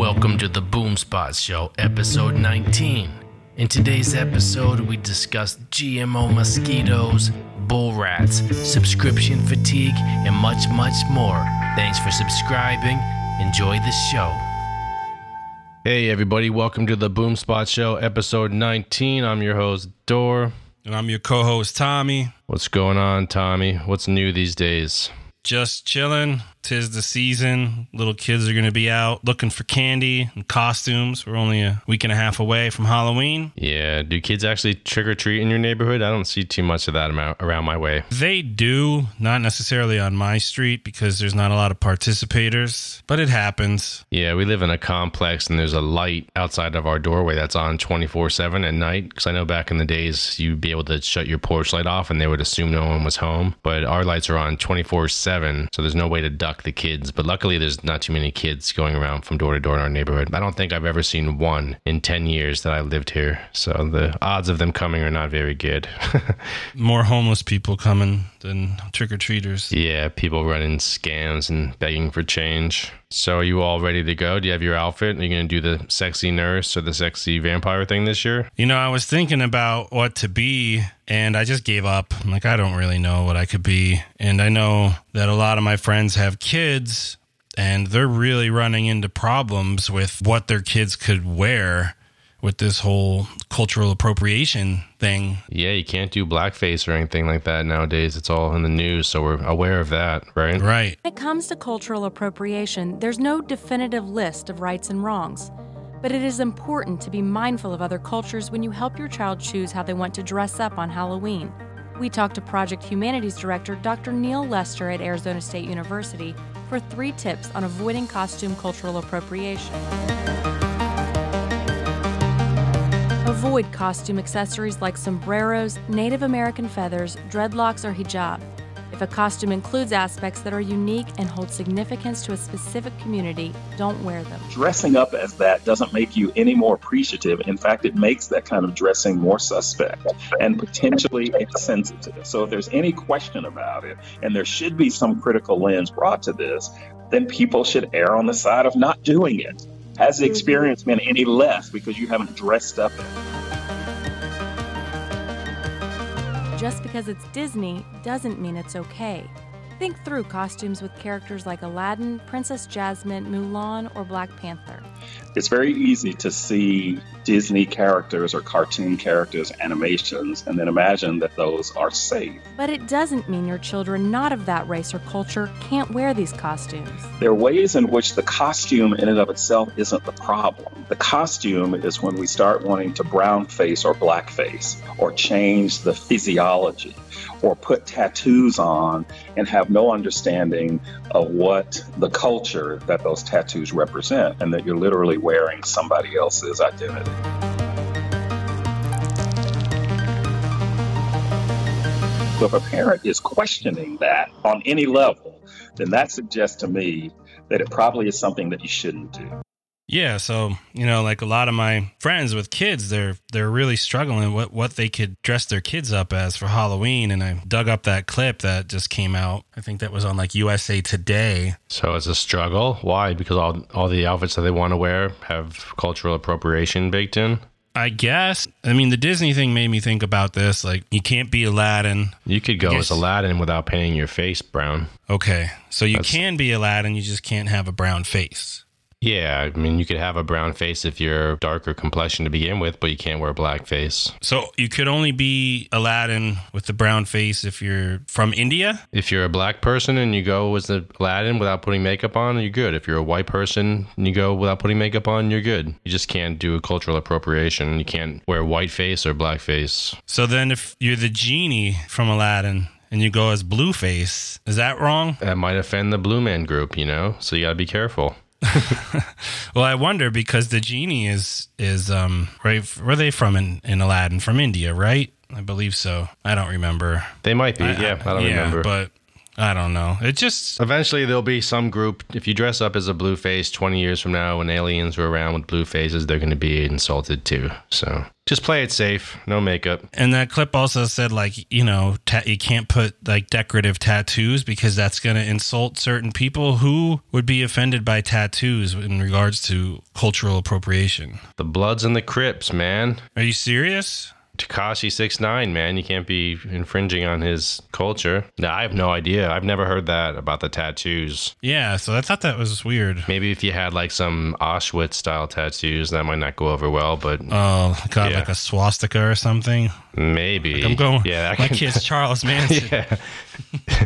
Welcome to the Boomspot Show, episode 19. In today's episode, we discuss GMO mosquitoes, bull rats, subscription fatigue, and much, much more. Thanks for subscribing. Enjoy the show. Hey, everybody, welcome to the Boomspot Show, episode 19. I'm your host, Dor. And I'm your co host, Tommy. What's going on, Tommy? What's new these days? Just chilling. Tis the season. Little kids are going to be out looking for candy and costumes. We're only a week and a half away from Halloween. Yeah, do kids actually trick or treat in your neighborhood? I don't see too much of that amount around my way. They do, not necessarily on my street because there's not a lot of participators, but it happens. Yeah, we live in a complex and there's a light outside of our doorway that's on 24 7 at night. Because I know back in the days, you'd be able to shut your porch light off and they would assume no one was home. But our lights are on 24 7, so there's no way to duck the kids. But luckily, there's not too many kids going around from door to door in our neighborhood. I don't think I've ever seen one in 10 years that I lived here. So the odds of them coming are not very good. More homeless people coming than trick or treaters. yeah, people running scams and begging for change. So are you all ready to go? Do you have your outfit? Are you going to do the sexy nurse or the sexy vampire thing this year? You know, I was thinking about what to be, and I just gave up. I'm like, I don't really know what I could be. And I know that a lot of my friends have kids, and they're really running into problems with what their kids could wear with this whole cultural appropriation thing. Yeah, you can't do blackface or anything like that nowadays. It's all in the news, so we're aware of that, right? Right. When it comes to cultural appropriation, there's no definitive list of rights and wrongs. But it is important to be mindful of other cultures when you help your child choose how they want to dress up on Halloween. We talked to Project Humanities Director Dr. Neal Lester at Arizona State University for three tips on avoiding costume cultural appropriation. Avoid costume accessories like sombreros, Native American feathers, dreadlocks, or hijab. If a costume includes aspects that are unique and hold significance to a specific community, don't wear them. dressing up as that doesn't make you any more appreciative. In fact, it makes that kind of dressing more suspect and potentially insensitive. So, if there's any question about it, and there should be some critical lens brought to this, then people should err on the side of not doing it. Has the mm-hmm. experience been any less because you haven't dressed up it? Just because it's Disney doesn't mean it's okay. Think through costumes with characters like Aladdin, Princess Jasmine, Mulan, or Black Panther. It's very easy to see Disney characters or cartoon characters, animations, and then imagine that those are safe. But it doesn't mean your children not of that race or culture can't wear these costumes. There are ways in which the costume in and of itself isn't the problem. The costume is when we start wanting to brown face or black face or change the physiology or put tattoos on and have no understanding of what the culture that those tattoos represent and that you're literally wearing somebody else's identity. So if a parent is questioning that on any level, then that suggests to me that it probably is something that you shouldn't do. Yeah, so you know, like a lot of my friends with kids, they're they're really struggling what what they could dress their kids up as for Halloween. And I dug up that clip that just came out. I think that was on like USA Today. So it's a struggle. Why? Because all all the outfits that they want to wear have cultural appropriation baked in. I guess. I mean, the Disney thing made me think about this. Like, you can't be Aladdin. You could go as Aladdin without painting your face brown. Okay, so you That's- can be Aladdin, you just can't have a brown face. Yeah, I mean, you could have a brown face if you're darker complexion to begin with, but you can't wear black face. So you could only be Aladdin with the brown face if you're from India. If you're a black person and you go as the Aladdin without putting makeup on, you're good. If you're a white person and you go without putting makeup on, you're good. You just can't do a cultural appropriation. You can't wear white face or black face. So then, if you're the genie from Aladdin and you go as Blueface, is that wrong? That might offend the Blue Man Group, you know? So you gotta be careful. Well, I wonder because the genie is is um right. Where are they from in, in Aladdin? From India, right? I believe so. I don't remember. They might be, yeah. I don't yeah, remember. but I don't know. It just Eventually, there'll be some group. If you dress up as a blue face 20 years from now, when aliens are around with blue faces, they're going to be insulted too. So just play it safe. No makeup. and that clip also said like you know ta- you can't put like decorative tattoos because that's going to insult certain people who would be offended by tattoos in regards to cultural appropriation. The Bloods and the Crips, man. Are you serious? Tekashi six nine, man. You can't be infringing on his culture. No, I have no idea. I've never heard that about the tattoos. Yeah, so I thought that was weird. Maybe if you had like some Auschwitz style tattoos, that might not go over well. But Oh, got Yeah. like a swastika or something. maybe I'm going. Yeah, my can- kid's Charles Manson. yeah.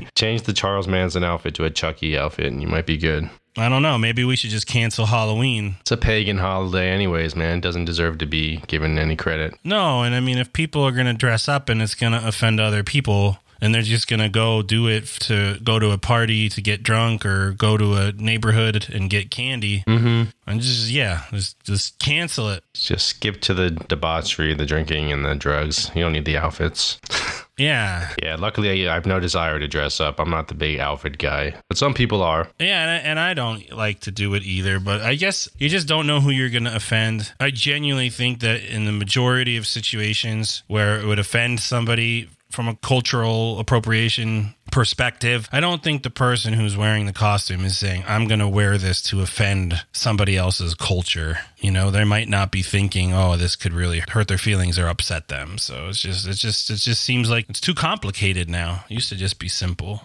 Change the Charles Manson outfit to a Chucky outfit, and you might be good. I don't know. Maybe we should just cancel Halloween. It's a pagan holiday, anyways, man. It doesn't deserve to be given any credit. No, and I mean, if people are going to dress up and it's going to offend other people, and they're just going to go do it to go to a party to get drunk or go to a neighborhood and get candy, mm-hmm. and just yeah, just just cancel it. Just skip to the debauchery, the drinking, and the drugs. You don't need the outfits. Yeah, Yeah, luckily I have no desire to dress up. I'm not the big outfit guy, but some people are. yeah, and I, and I don't like to do it either. But I guess you just don't know who you're going to offend. I genuinely think that in the majority of situations where it would offend somebody from a cultural appropriation perspective, I don't think the person who's wearing the costume is saying, I'm going to wear this to offend somebody else's culture. You know, they might not be thinking, oh, this could really hurt their feelings or upset them. So it's just, it's just, it just seems like it's too complicated now. It used to just be simple.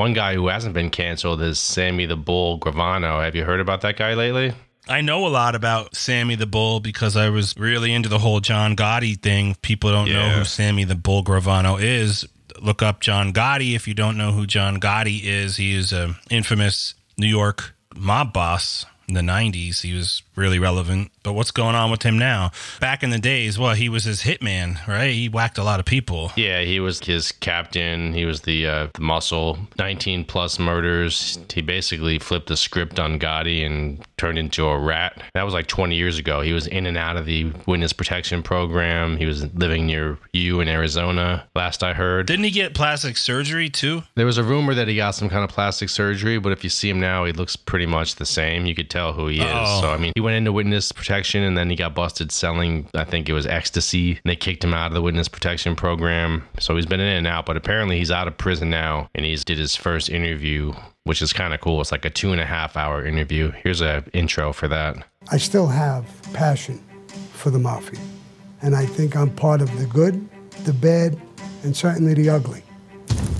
One guy who hasn't been canceled is Sammy the Bull Gravano. Have you heard about that guy lately? I know a lot about Sammy the Bull because I was really into the whole John Gotti thing. People don't know who Sammy the Bull Gravano is. Look up John Gotti if you don't know who John Gotti is. He is a infamous New York mob boss the 90s. He was really relevant. But what's going on with him now? Back in the days, well, he was his hitman, right? He whacked a lot of people. Yeah, he was his captain. He was the uh, the muscle. 19 plus murders. He basically flipped the script on Gotti and turned into a rat. That was like 20 years ago. He was in and out of the witness protection program. He was living near you in Arizona, last I heard. Didn't he get plastic surgery too? There was a rumor that he got some kind of plastic surgery, but if you see him now, he looks pretty much the same. You could tell who he is. Oh. So, I mean, he went into witness protection and then he got busted selling, I think it was ecstasy. And they kicked him out of the witness protection program. So he's been in and out, but apparently he's out of prison now and he's did his first interview, which is kind of cool. It's like a two and a half hour interview. Here's a intro for that. I still have passion for the mafia. And I think I'm part of the good, the bad, and certainly the ugly.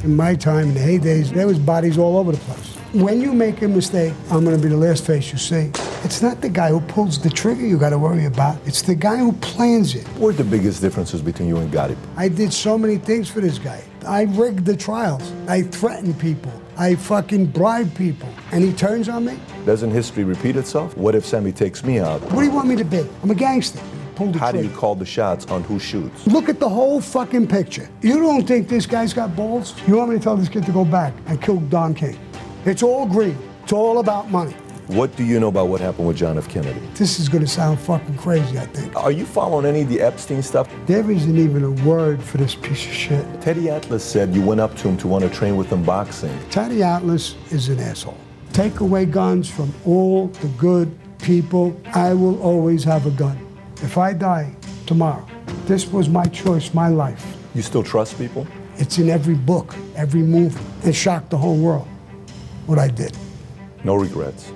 In my time, in the heydays, there was bodies all over the place. When you make a mistake, I'm gonna be the last face you see. It's not the guy who pulls the trigger you gotta worry about. It's the guy who plans it. What are the biggest differences between you and Gotti? I did so many things for this guy. I rigged the trials. I threatened people. I fucking bribed people. And he turns on me? Doesn't history repeat itself? What if Sammy takes me out? What do you want me to be? I'm a gangster. Pull the How do you call the shots on who shoots? Look at the whole fucking picture. You don't think this guy's got balls? You want me to tell this kid to go back and kill Don King? It's all greed. It's all about money. What do you know about what happened with John F. Kennedy? This is gonna sound fucking crazy, I think. Are you following any of the Epstein stuff? There isn't even a word for this piece of shit. Teddy Atlas said you went up to him to want to train with him boxing. Teddy Atlas is an asshole. Take away guns from all the good people. I will always have a gun. If I die tomorrow, this was my choice, my life. You still trust people? It's in every book, every movie. It shocked the whole world what I did. No regrets.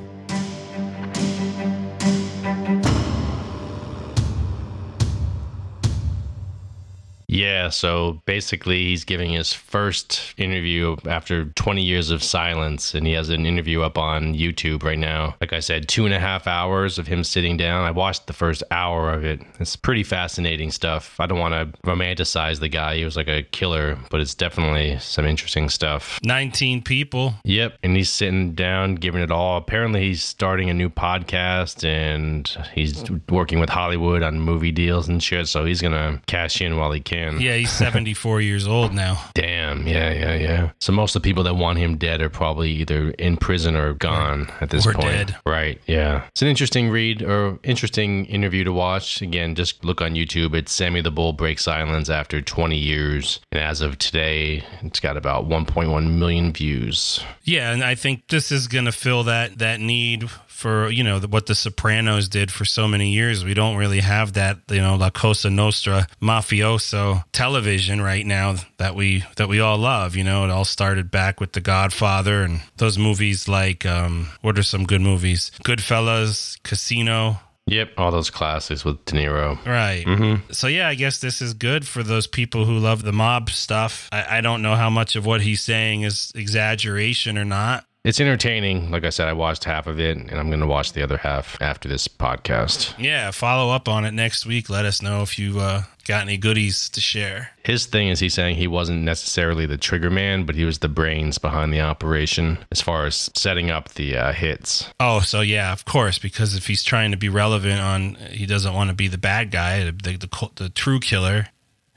Yeah, so basically, he's giving his first interview after 20 years of silence, and he has an interview up on YouTube right now. Like I said, two and a half hours of him sitting down. I watched the first hour of it. It's pretty fascinating stuff. I don't want to romanticize the guy, he was like a killer, but it's definitely some interesting stuff. 19 people. Yep. And he's sitting down, giving it all. Apparently, he's starting a new podcast and he's working with Hollywood on movie deals and shit. So he's going to cash in while he can. Yeah, he's 74 years old now. Damn. Damn. Yeah, yeah, yeah. So most of the people that want him dead are probably either in prison or gone at this Or point. dead. Right. Yeah. It's an interesting read or interesting interview to watch. Again, just look on YouTube. It's Sammy the Bull breaks silence after 20 years, and as of today, it's got about 1.1 million views. Yeah, and I think this is going to fill that that need for you know what the Sopranos did for so many years. We don't really have that you know La Cosa Nostra mafioso television right now that we that we all love. You know, it all started back with The Godfather and those movies like um, what are some good movies? Goodfellas, Casino. Yep, all those classics with De Niro. Right. So yeah, I guess this is good for those people who love the mob stuff. I, I don't know how much of what he's saying is exaggeration or not. It's entertaining. Like I said, I watched half of it, and I'm going to watch the other half after this podcast. Yeah, follow up on it next week. Let us know if you uh, got any goodies to share. His thing is he's saying he wasn't necessarily the trigger man, but he was the brains behind the operation as far as setting up the uh, hits. Oh, so yeah, of course, because if he's trying to be relevant on, he doesn't want to be the bad guy, the the, the, the true killer.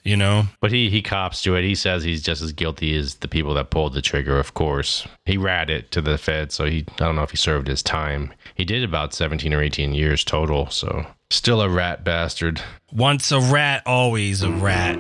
You know, But he he cops to it. He says he's just as guilty as the people that pulled the trigger. Of course, he rat it to the Fed, so he I don't know if he served his time. He did about 17 or 18 years total, so still a rat bastard. once a rat, always a rat.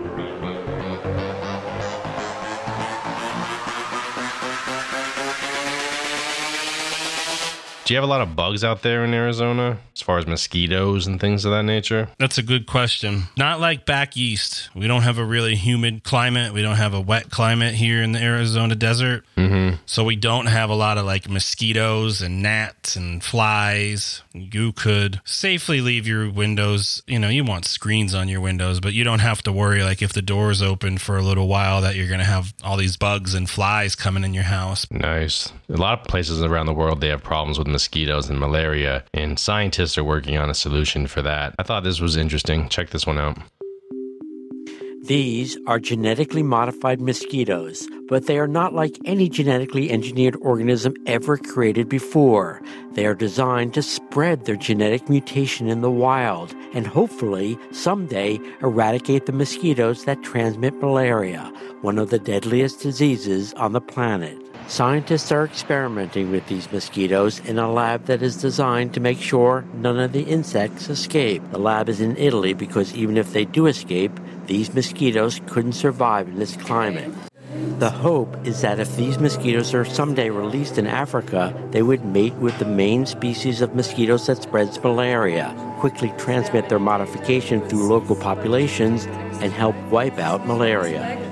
Do you have a lot of bugs out there in Arizona, as far as mosquitoes and things of that nature? That's a good question. Not like back east. We don't have a really humid climate. We don't have a wet climate here in the Arizona desert. Mm-hmm. So we don't have a lot of like mosquitoes and gnats and flies. You could safely leave your windows, you know, you want screens on your windows, but you don't have to worry like if the door's open for a little while that you're going to have all these bugs and flies coming in your house. Nice. A lot of places around the world they have problems with mosquitoes and malaria, and scientists are working on a solution for that. I thought this was interesting. Check this one out. These are genetically modified mosquitoes, but they are not like any genetically engineered organism ever created before. They are designed to spread their genetic mutation in the wild and hopefully someday eradicate the mosquitoes that transmit malaria, one of the deadliest diseases on the planet. Scientists are experimenting with these mosquitoes in a lab that is designed to make sure none of the insects escape. The lab is in Italy because even if they do escape, these mosquitoes couldn't survive in this climate. The hope is that if these mosquitoes are someday released in Africa, they would mate with the main species of mosquitoes that spreads malaria, quickly transmit their modification through local populations, and help wipe out malaria.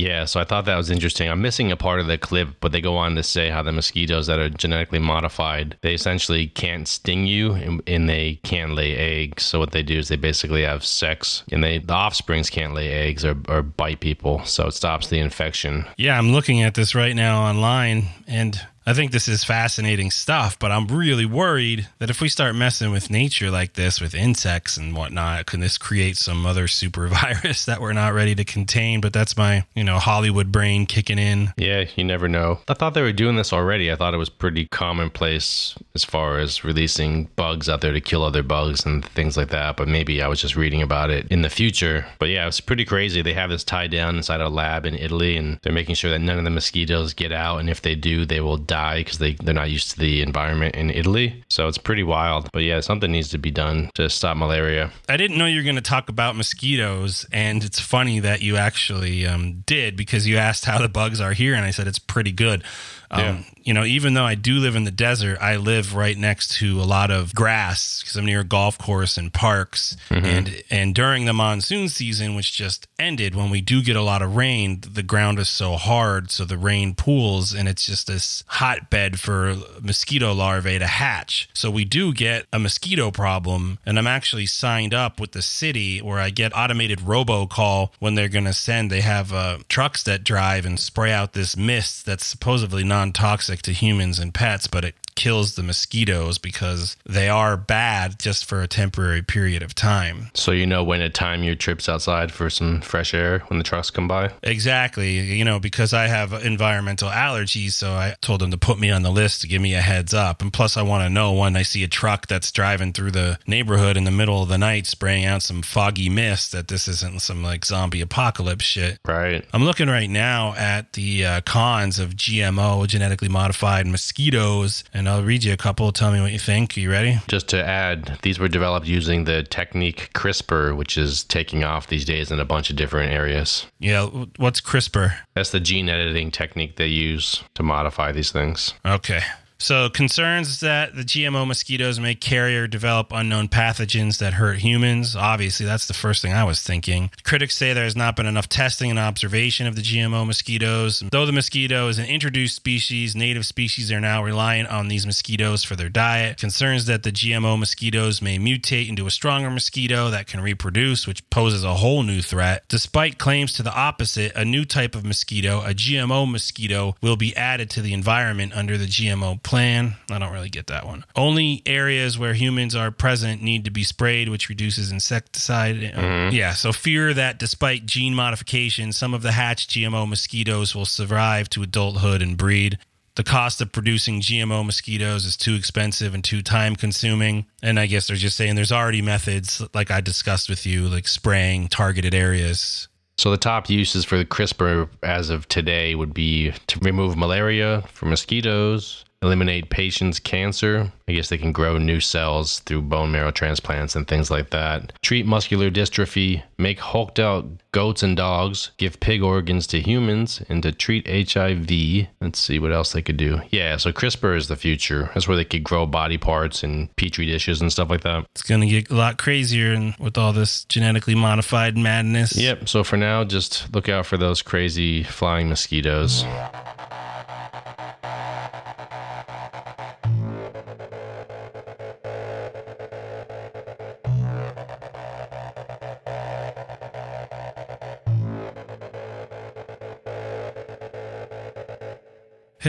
Yeah, so I thought that was interesting. I'm missing a part of the clip, but they go on to say how the mosquitoes that are genetically modified, they essentially can't sting you and, and they can't lay eggs. So what they do is they basically have sex and they the offsprings can't lay eggs or, or bite people. So it stops the infection. Yeah, I'm looking at this right now online and I think this is fascinating stuff, but I'm really worried that if we start messing with nature like this, with insects and whatnot, can this create some other super virus that we're not ready to contain? But that's my, you know, Hollywood brain kicking in. Yeah, you never know. I thought they were doing this already. I thought it was pretty commonplace as far as releasing bugs out there to kill other bugs and things like that. But maybe I was just reading about it in the future. But yeah, it's pretty crazy. They have this tied down inside a lab in Italy and they're making sure that none of the mosquitoes get out. And if they do, they will die because they, they're not used to the environment in Italy. So it's pretty wild. But yeah, something needs to be done to stop malaria. I didn't know you were going to talk about mosquitoes, and it's funny that you actually um, did because you asked how the bugs are here, and I said it's pretty good. Um, Yeah. You know, even though I do live in the desert, I live right next to a lot of grass because I'm near a golf course and parks. And and during the monsoon season, which just ended, when we do get a lot of rain, the ground is so hard, so the rain pools, and it's just this hotbed for mosquito larvae to hatch. So we do get a mosquito problem, and I'm actually signed up with the city where I get automated robocall when they're going to send. They have uh, trucks that drive and spray out this mist that's supposedly non-toxic to humans and pets, but it kills the mosquitoes because they are bad just for a temporary period of time. So you know when to time your trips outside for some fresh air when the trucks come by? Exactly. You know, because I have environmental allergies, so I told them to put me on the list to give me a heads up. And plus, I want to know when I see a truck that's driving through the neighborhood in the middle of the night spraying out some foggy mist that this isn't some like zombie apocalypse shit. Right. I'm looking right now at the uh, cons of GMO, genetically modified mosquitoes, and I'll read you a couple. Tell me what you think. Are you ready? Just to add, these were developed using the technique CRISPR, which is taking off these days in a bunch of different areas. Yeah. What's CRISPR? That's the gene editing technique they use to modify these things. Okay. So, concerns that the GMO mosquitoes may carry or develop unknown pathogens that hurt humans. Obviously, that's the first thing I was thinking. Critics say there has not been enough testing and observation of the GMO mosquitoes. Though the mosquito is an introduced species, native species are now reliant on these mosquitoes for their diet. Concerns that the GMO mosquitoes may mutate into a stronger mosquito that can reproduce, which poses a whole new threat. Despite claims to the opposite, a new type of mosquito, a GMO mosquito, will be added to the environment under the GMO plan. I don't really get that one. Only areas where humans are present need to be sprayed, which reduces insecticide. Uh, mm-hmm. Yeah, so fear that despite gene modification, some of the hatched GMO mosquitoes will survive to adulthood and breed. The cost of producing GMO mosquitoes is too expensive and too time consuming. And I guess they're just saying there's already methods, like I discussed with you, like spraying targeted areas. So the top uses for the CRISPR as of today would be to remove malaria from mosquitoes, eliminate patients' cancer. I guess they can grow new cells through bone marrow transplants and things like that. Treat muscular dystrophy, make hulked out goats and dogs, give pig organs to humans, and to treat HIV. Let's see what else they could do. Yeah, so CRISPR is the future. That's where they could grow body parts and petri dishes and stuff like that. It's going to get a lot crazier and with all this genetically modified madness. Yep. So for now, just look out for those crazy flying mosquitoes.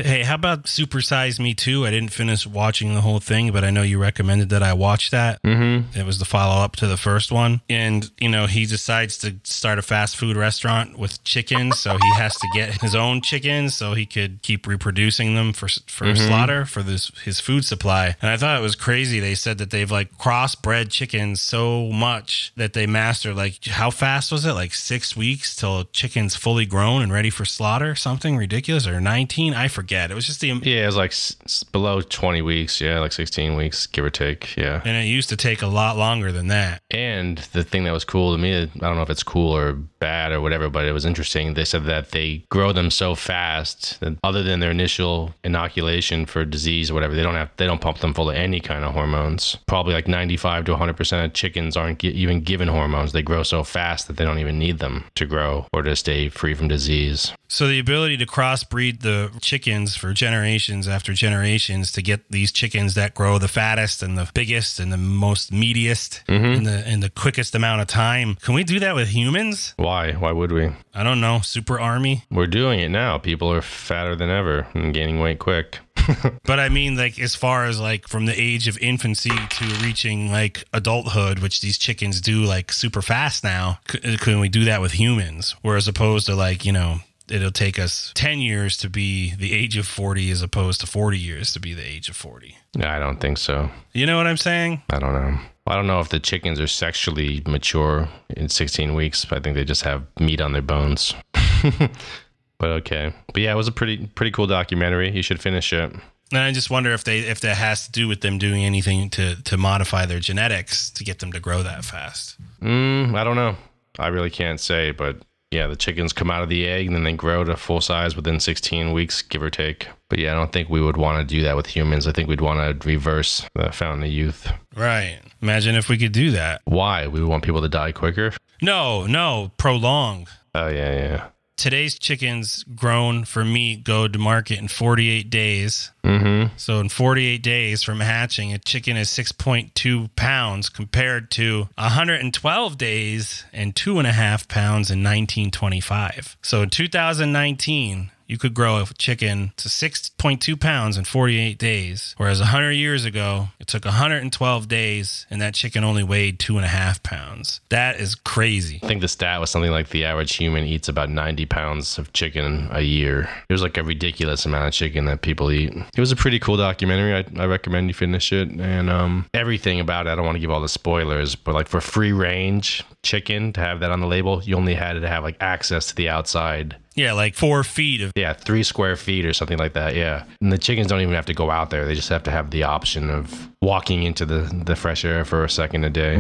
Hey, how about Super Size Me Too? I didn't finish watching the whole thing, but I know you recommended that I watch that. Mm-hmm. It was the follow up to the first one. And, you know, he decides to start a fast food restaurant with chickens. So he has to get his own chickens so he could keep reproducing them for, for slaughter for this his food supply. And I thought it was crazy. They said that they've like crossbred chickens so much that they master, like, how fast was it? Like six weeks till a chicken's fully grown and ready for slaughter? Something ridiculous? Or 19? I forget. It was just the. Yeah, it was like s- below 20 weeks. Yeah, like 16 weeks, give or take. Yeah. And it used to take a lot longer than that. And the thing that was cool to me, I don't know if it's cool or bad or whatever, but it was interesting. They said that they grow them so fast that other than their initial inoculation for disease or whatever, they don't have they don't pump them full of any kind of hormones. Probably like 95 to 100 percent of chickens aren't gi- even given hormones. They grow so fast that they don't even need them to grow or to stay free from disease. So the ability to crossbreed the chickens for generations after generations to get these chickens that grow the fattest and the biggest and the most meatiest mm-hmm. in the in the quickest amount of time. Can we do that with humans? Why? Why would we? I don't know. Super army. We're doing it now. People are fatter than ever and gaining weight quick. But I mean, like, as far as like from the age of infancy to reaching like adulthood, which these chickens do like super fast now, c- can we do that with humans? Whereas opposed to like, you know, it'll take us 10 years to be the age of 40 as opposed to 40 years to be the age of 40. Yeah, I don't think so. You know what I'm saying? I don't know. I don't know if the chickens are sexually mature in 16 weeks. I think they just have meat on their bones. but okay. But yeah, it was a pretty pretty cool documentary. You should finish it. And I just wonder if they if that has to do with them doing anything to to modify their genetics to get them to grow that fast. Mm, I don't know. I really can't say, but yeah, the chickens come out of the egg and then they grow to full size within 16 weeks, give or take. But yeah, I don't think we would want to do that with humans. I think we'd want to reverse the fountain of youth. Right. Imagine if we could do that. Why? We want people to die quicker? No, no, prolong. Oh, yeah, yeah. Today's chickens grown for meat go to market in 48 days. Mm-hmm. So in 48 days from hatching, a chicken is 6.2 pounds compared to 112 days and two and a half pounds in 1925. So in 2019, you could grow a chicken to 6.2 pounds in 48 days. Whereas 100 years ago, it took 112 days and that chicken only weighed two and a half pounds. That is crazy. I think the stat was something like the average human eats about 90 pounds of chicken a year. It was like a ridiculous amount of chicken that people eat. It was a pretty cool documentary. I, I recommend you finish it. And um, everything about it, I don't want to give all the spoilers, but like for free range chicken to have that on the label, you only had to have like access to the outside. Yeah, like four feet of. Yeah, three square feet or something like that. Yeah. And the chickens don't even have to go out there. They just have to have the option of walking into the, the fresh air for a second a day.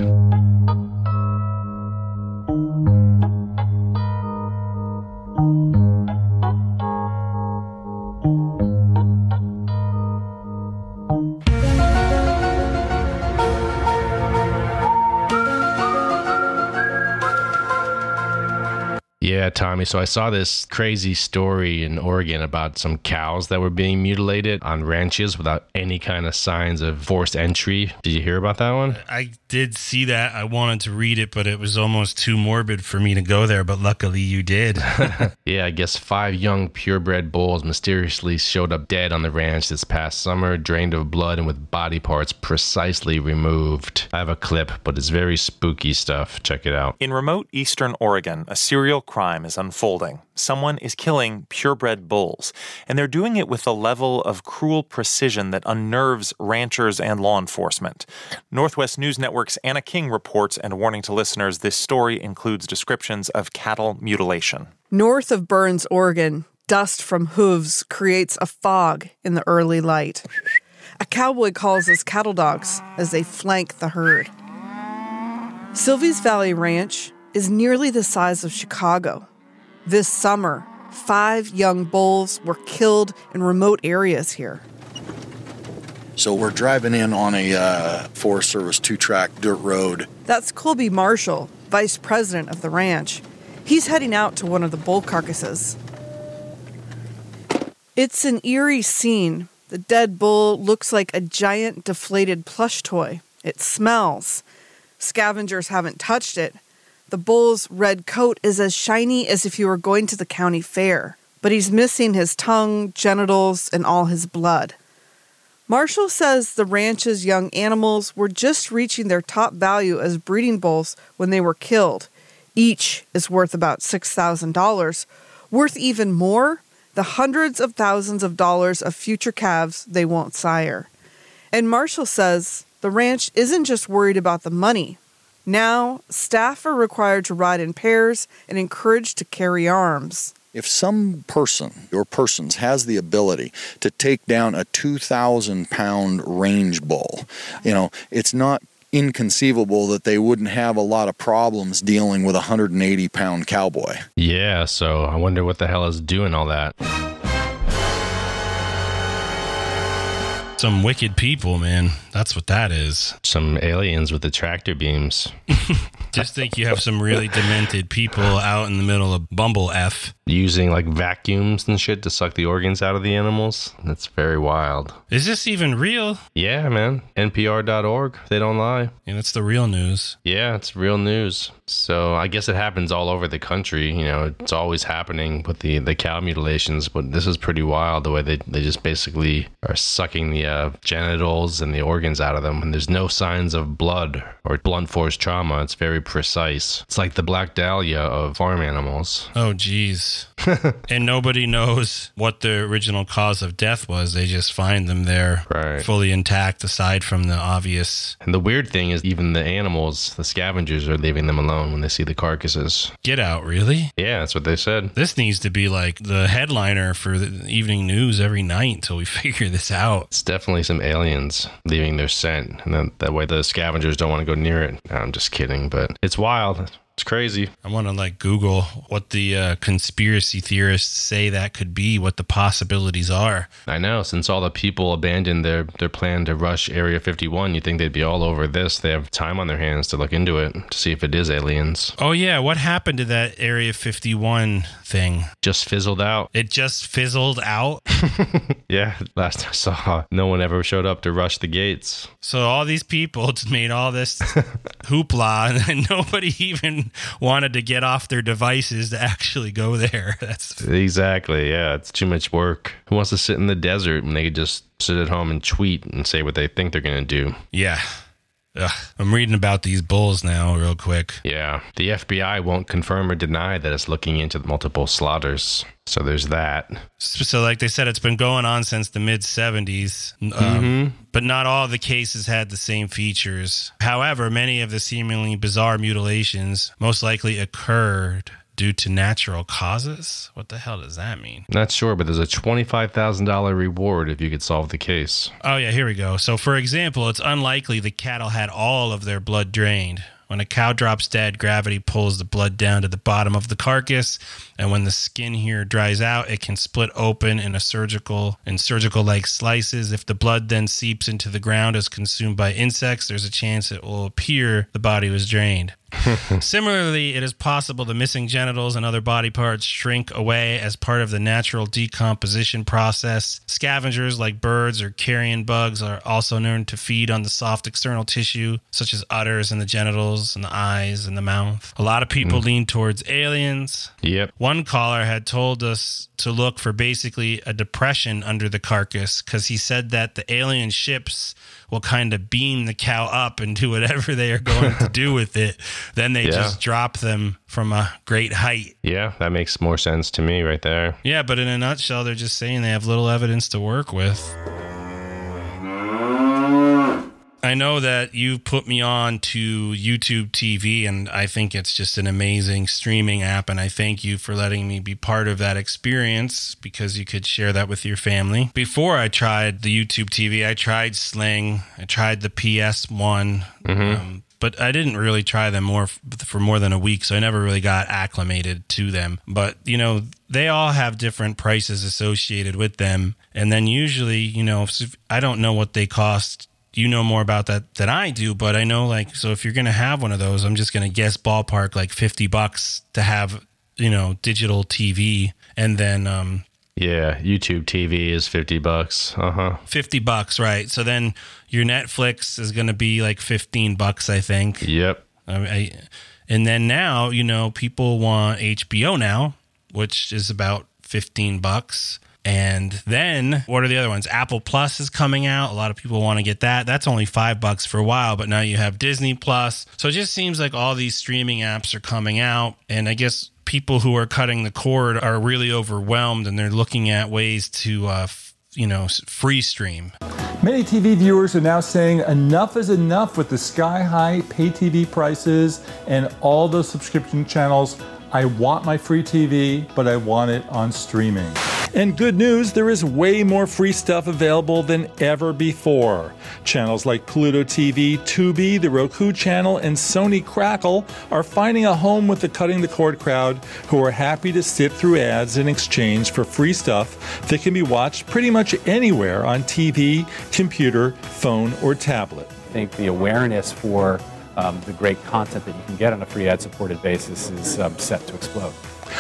Tommy. So I saw this crazy story in Oregon about some cows that were being mutilated on ranches without any kind of signs of forced entry. Did you hear about that one? I did see that. I wanted to read it, but it was almost too morbid for me to go there. But luckily, you did. yeah, I guess five young purebred bulls mysteriously showed up dead on the ranch this past summer, drained of blood and with body parts precisely removed. I have a clip, but it's very spooky stuff. Check it out. In remote eastern Oregon, a serial crime is unfolding. Someone is killing purebred bulls, and they're doing it with a level of cruel precision that unnerves ranchers and law enforcement. Northwest News Network's Anna King reports, and warning to listeners this story includes descriptions of cattle mutilation. North of Burns, Oregon, dust from hooves creates a fog in the early light. A cowboy calls his cattle dogs as they flank the herd. Silvies Valley Ranch is nearly the size of Chicago. This summer, five young bulls were killed in remote areas here. So we're driving in on a uh, Forest Service two track dirt road. That's Colby Marshall, vice president of the ranch. He's heading out to one of the bull carcasses. It's an eerie scene. The dead bull looks like a giant deflated plush toy. It smells. Scavengers haven't touched it. The bull's red coat is as shiny as if he were going to the county fair, but he's missing his tongue, genitals, and all his blood. Marshall says the ranch's young animals were just reaching their top value as breeding bulls when they were killed. Each is worth about $6,000. Worth even more, the hundreds of thousands of dollars of future calves they won't sire. And Marshall says the ranch isn't just worried about the money. Now, staff are required to ride in pairs and encouraged to carry arms. If some person or persons has the ability to take down a 2,000 pound range bull, you know, it's not inconceivable that they wouldn't have a lot of problems dealing with a 180 pound cowboy. Yeah, so I wonder what the hell is doing all that. Some wicked people, man. That's what that is. Some aliens with the tractor beams. Just think you have some really demented people out in the middle of Bumble F. Using like vacuums and shit to suck the organs out of the animals. That's very wild. Is this even real? Yeah, man. NPR.org. They don't lie. Yeah, that's the real news. Yeah, it's real news. So I guess it happens all over the country. You know, it's always happening with the, the cow mutilations, but this is pretty wild the way they, they just basically are sucking the uh, genitals and the organs out of them. And there's no signs of blood or blunt force trauma. It's very precise. It's like the black dahlia of farm animals. Oh, geez. and nobody knows what the original cause of death was. They just find them there right. fully intact, aside from the obvious. And the weird thing is, even the animals, the scavengers, are leaving them alone when they see the carcasses. Get out, really? Yeah, that's what they said. This needs to be like the headliner for the evening news every night until we figure this out. It's definitely some aliens leaving their scent, and then that way the scavengers don't want to go near it. I'm just kidding, but it's wild. It's crazy. I want to like Google what the uh, conspiracy theorists say that could be, what the possibilities are. I know. Since all the people abandoned their, their plan to rush Area 51, you think they'd be all over this. They have time on their hands to look into it to see if it is aliens. Oh, yeah. What happened to that Area 51 thing? Just fizzled out. It just fizzled out? yeah. Last I saw, no one ever showed up to rush the gates. So all these people just made all this hoopla and nobody even wanted to get off their devices to actually go there. That's exactly yeah. It's too much work. Who wants to sit in the desert when they could just sit at home and tweet and say what they think they're gonna do? Yeah. Ugh, I'm reading about these bulls now, real quick. Yeah. The FBI won't confirm or deny that it's looking into multiple slaughters. So there's that. So, like they said, it's been going on since the mid 70s, um, mm-hmm. but not all the cases had the same features. However, many of the seemingly bizarre mutilations most likely occurred due to natural causes? What the hell does that mean? Not sure, but there's a $25,000 reward if you could solve the case. Oh, yeah, here we go. So, for example, it's unlikely the cattle had all of their blood drained. When a cow drops dead, gravity pulls the blood down to the bottom of the carcass, and when the skin here dries out, it can split open in a surgical in surgical like slices. If the blood then seeps into the ground as consumed by insects, there's a chance it will appear the body was drained. Similarly, it is possible the missing genitals and other body parts shrink away as part of the natural decomposition process. Scavengers like birds or carrion bugs are also known to feed on the soft external tissue, such as udders and the genitals and the eyes and the mouth. A lot of people mm. lean towards aliens. Yep. One caller had told us to look for basically a depression under the carcass because he said that the alien ships will kind of beam the cow up and do whatever they are going to do with it. Then they yeah. just drop them from a great height. Yeah, that makes more sense to me right there. Yeah, but in a nutshell, they're just saying they have little evidence to work with. I know that you put me on to YouTube TV, and I think it's just an amazing streaming app. And I thank you for letting me be part of that experience because you could share that with your family. Before I tried the YouTube TV, I tried Sling, I tried the PS1. Mm-hmm. Um, but I didn't really try them more for more than a week, so I never really got acclimated to them. But you know, they all have different prices associated with them, and then usually, you know, I don't know what they cost. You know more about that than I do, but I know like so if you're gonna have one of those, I'm just gonna guess ballpark like fifty bucks to have you know digital TV, and then um yeah, YouTube TV is fifty bucks. Uh huh. Fifty bucks, right? So then your Netflix is gonna be like fifteen bucks, I think. Yep. I, I and then now you know people want HBO now, which is about fifteen bucks. And then what are the other ones? Apple Plus is coming out. A lot of people want to get that. That's only five bucks for a while, but now you have Disney Plus. So it just seems like all these streaming apps are coming out. And I guess people who are cutting the cord are really overwhelmed and they're looking at ways to, uh, you know, free stream. Many TV viewers are now saying enough is enough with the sky high pay TV prices and all those subscription channels. I want my free TV, but I want it on streaming. And good news, there is way more free stuff available than ever before. Channels like Pluto TV, Tubi, the Roku channel, and Sony Crackle are finding a home with the Cutting the Cord crowd who are happy to sit through ads in exchange for free stuff that can be watched pretty much anywhere on TV, computer, phone, or tablet. I think the awareness for um, the great content that you can get on a free ad supported basis is um, set to explode.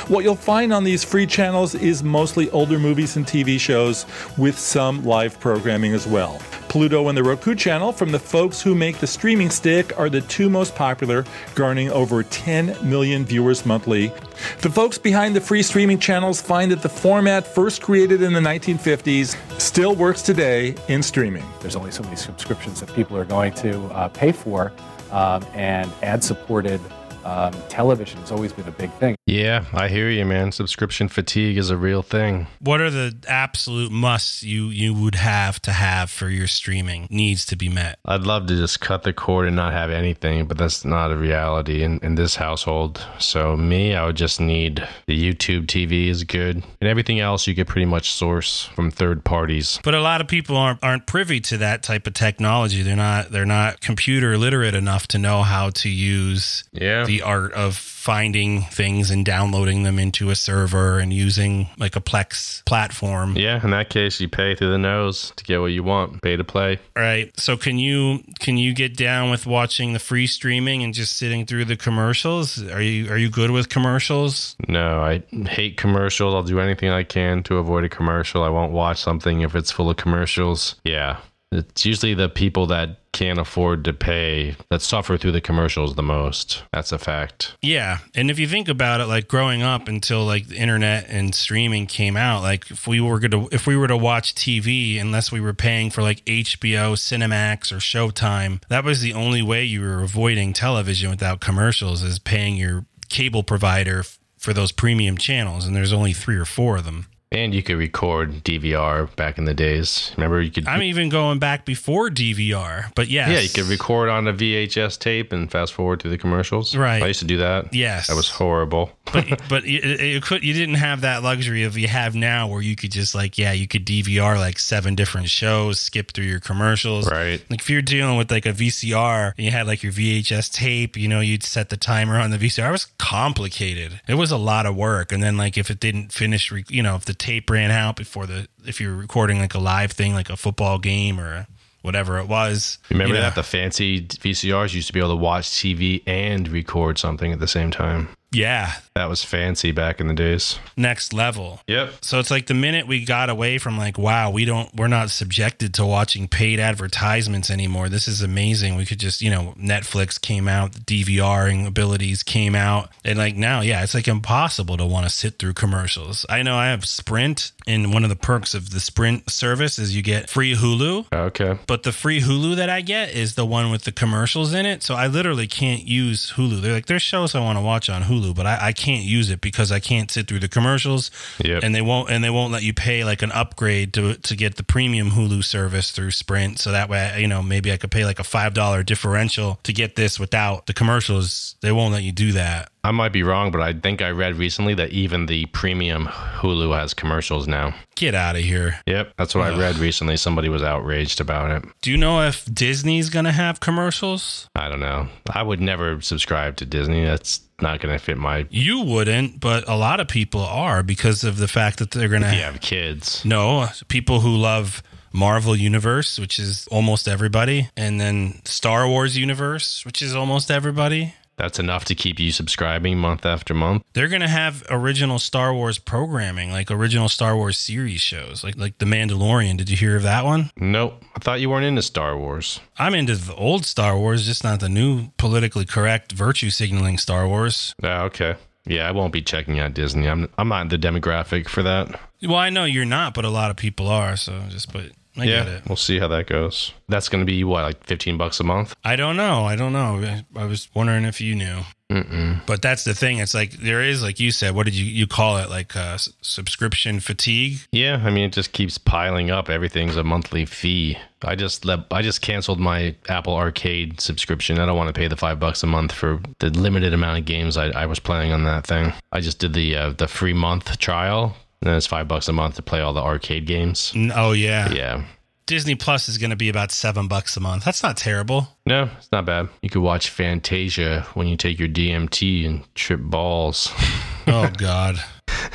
What you'll find on these free channels is mostly older movies and TV shows with some live programming as well. Pluto and the Roku channel from the folks who make the streaming stick are the two most popular, garnering over 10 million viewers monthly. The folks behind the free streaming channels find that the format first created in the 1950s still works today in streaming. There's only so many subscriptions that people are going to uh, pay for, um, and ad supported um, television has always been a big thing. Yeah, I hear you, man. Subscription fatigue is a real thing. What are the absolute musts you you would have to have for your streaming needs to be met? I'd love to just cut the cord and not have anything, but that's not a reality in, in this household. So me, I would just need the YouTube TV is good, and everything else you could pretty much source from third parties. But a lot of people aren't aren't privy to that type of technology. They're not they're not computer literate enough to know how to use yeah the art of finding things and downloading them into a server and using like a Plex platform. Yeah, in that case, you pay through the nose to get what you want, pay to play. Right. So can you can you get down with watching the free streaming and just sitting through the commercials? Are you are you good with commercials? No, I hate commercials. I'll do anything I can to avoid a commercial. I won't watch something if it's full of commercials. Yeah, it's usually the people that can't afford to pay that suffer through the commercials the most. That's a fact. Yeah, and if you think about it, like growing up until like the internet and streaming came out, like if we were gonna if we were to watch TV, unless we were paying for like HBO, Cinemax, or Showtime, that was the only way you were avoiding television without commercials, is paying your cable provider for those premium channels, and there's only three or four of them. And you could record DVR back in the days. Remember, you could. I'm even going back before DVR, but yes. Yeah, you could record on a VHS tape and fast forward through the commercials. Right. I used to do that. Yes. That was horrible. but but it, it could you didn't have that luxury of you have now where you could just like yeah you could DVR like seven different shows skip through your commercials right like if you're dealing with like a VCR and you had like your VHS tape you know you'd set the timer on the VCR it was complicated it was a lot of work and then like if it didn't finish you know if the tape ran out before the if you're recording like a live thing like a football game or a, whatever it was Remember you know, that the fancy VCRs used to be able to watch TV and record something at the same time. Yeah That was fancy back in the days. next level Yep. So it's like the minute we got away from like, wow, we don't, we're not subjected to watching paid advertisements anymore. This is amazing. We could just, you know, Netflix came out, the DVRing abilities came out, and like now, yeah, it's like impossible to want to sit through commercials. I know I have Sprint, and one of the perks of the Sprint service is you get free Hulu. Okay. But the free Hulu that I get is the one with the commercials in it. So I literally can't use Hulu. They're like, there's shows I want to watch on Hulu, but I, I can't use it because I can't sit through the commercials. Yep. And they won't and they won't let you pay like an upgrade to to get the premium Hulu service through Sprint. So that way, you know, maybe I could pay like a five dollar differential to get this without the commercials. They won't let you do that. I might be wrong, but I think I read recently that even the premium Hulu has commercials now. Get out of here. Yep. That's what I read recently. Somebody was outraged about it. Do you know if Disney's gonna have commercials? I don't know. I would never subscribe to Disney. That's not going to fit my. You wouldn't, but a lot of people are because of the fact that they're gonna have kids. No, people who love Marvel Universe, which is almost everybody, and then Star Wars Universe, which is almost everybody. That's enough to keep you subscribing month after month. They're gonna have original Star Wars programming, like original Star Wars series shows, like like The Mandalorian. Did you hear of that one? Nope. I thought you weren't into Star Wars. I'm into the old Star Wars, just not the new politically correct virtue signaling Star Wars. Ah, okay. Yeah, I won't be checking out Disney. I'm I'm not the demographic for that. Well, I know you're not, but a lot of people are. So just, but I yeah, get it. we'll see how that goes. That's going to be what, like 15 bucks a month? I don't know. I don't know. I- was wondering if you knew. Mm-mm. But that's the thing. It's like there is, like you said, what did you you call it? Like uh, subscription fatigue. Yeah, I mean it just keeps piling up. Everything's a monthly fee. I just let I just canceled my Apple Arcade subscription. I don't want to pay the five bucks a month for the limited amount of games I, I was playing on that thing. I just did the uh, the free month trial. And then it's five bucks a month to play all the arcade games. Oh yeah. Yeah. Disney Plus is going to be about seven bucks a month. That's not terrible. No, it's not bad. You could watch Fantasia when you take your DMT and trip balls. Oh God.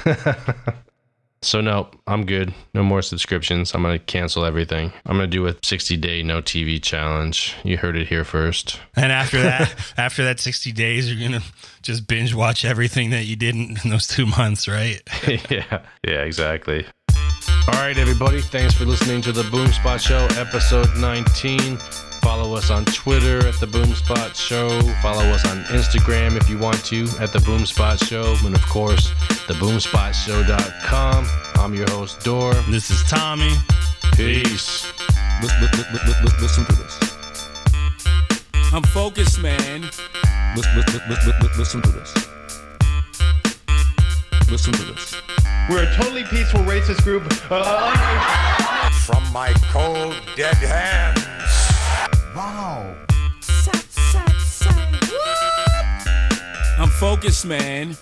So no, I'm good. No more subscriptions. I'm gonna cancel everything. I'm gonna do a 60 day no TV challenge. You heard it here first. And after that, after that sixty days, you're gonna just binge watch everything that you didn't in those two months, right? yeah, yeah, exactly. All right, everybody. Thanks for listening to the Boomspot Show, episode 19. Follow us on Twitter at the Boomspot Show. Follow us on Instagram if you want to at the Boomspot Show, and of course, theboomspotshow.com. I'm your host Dor. This is Tommy. Peace. Listen to this. I'm focused, man. Listen to this. Listen to this. We're a totally peaceful racist group. Uh, uh, uh, uh. From my cold, dead hands. Wow. I'm focused, man.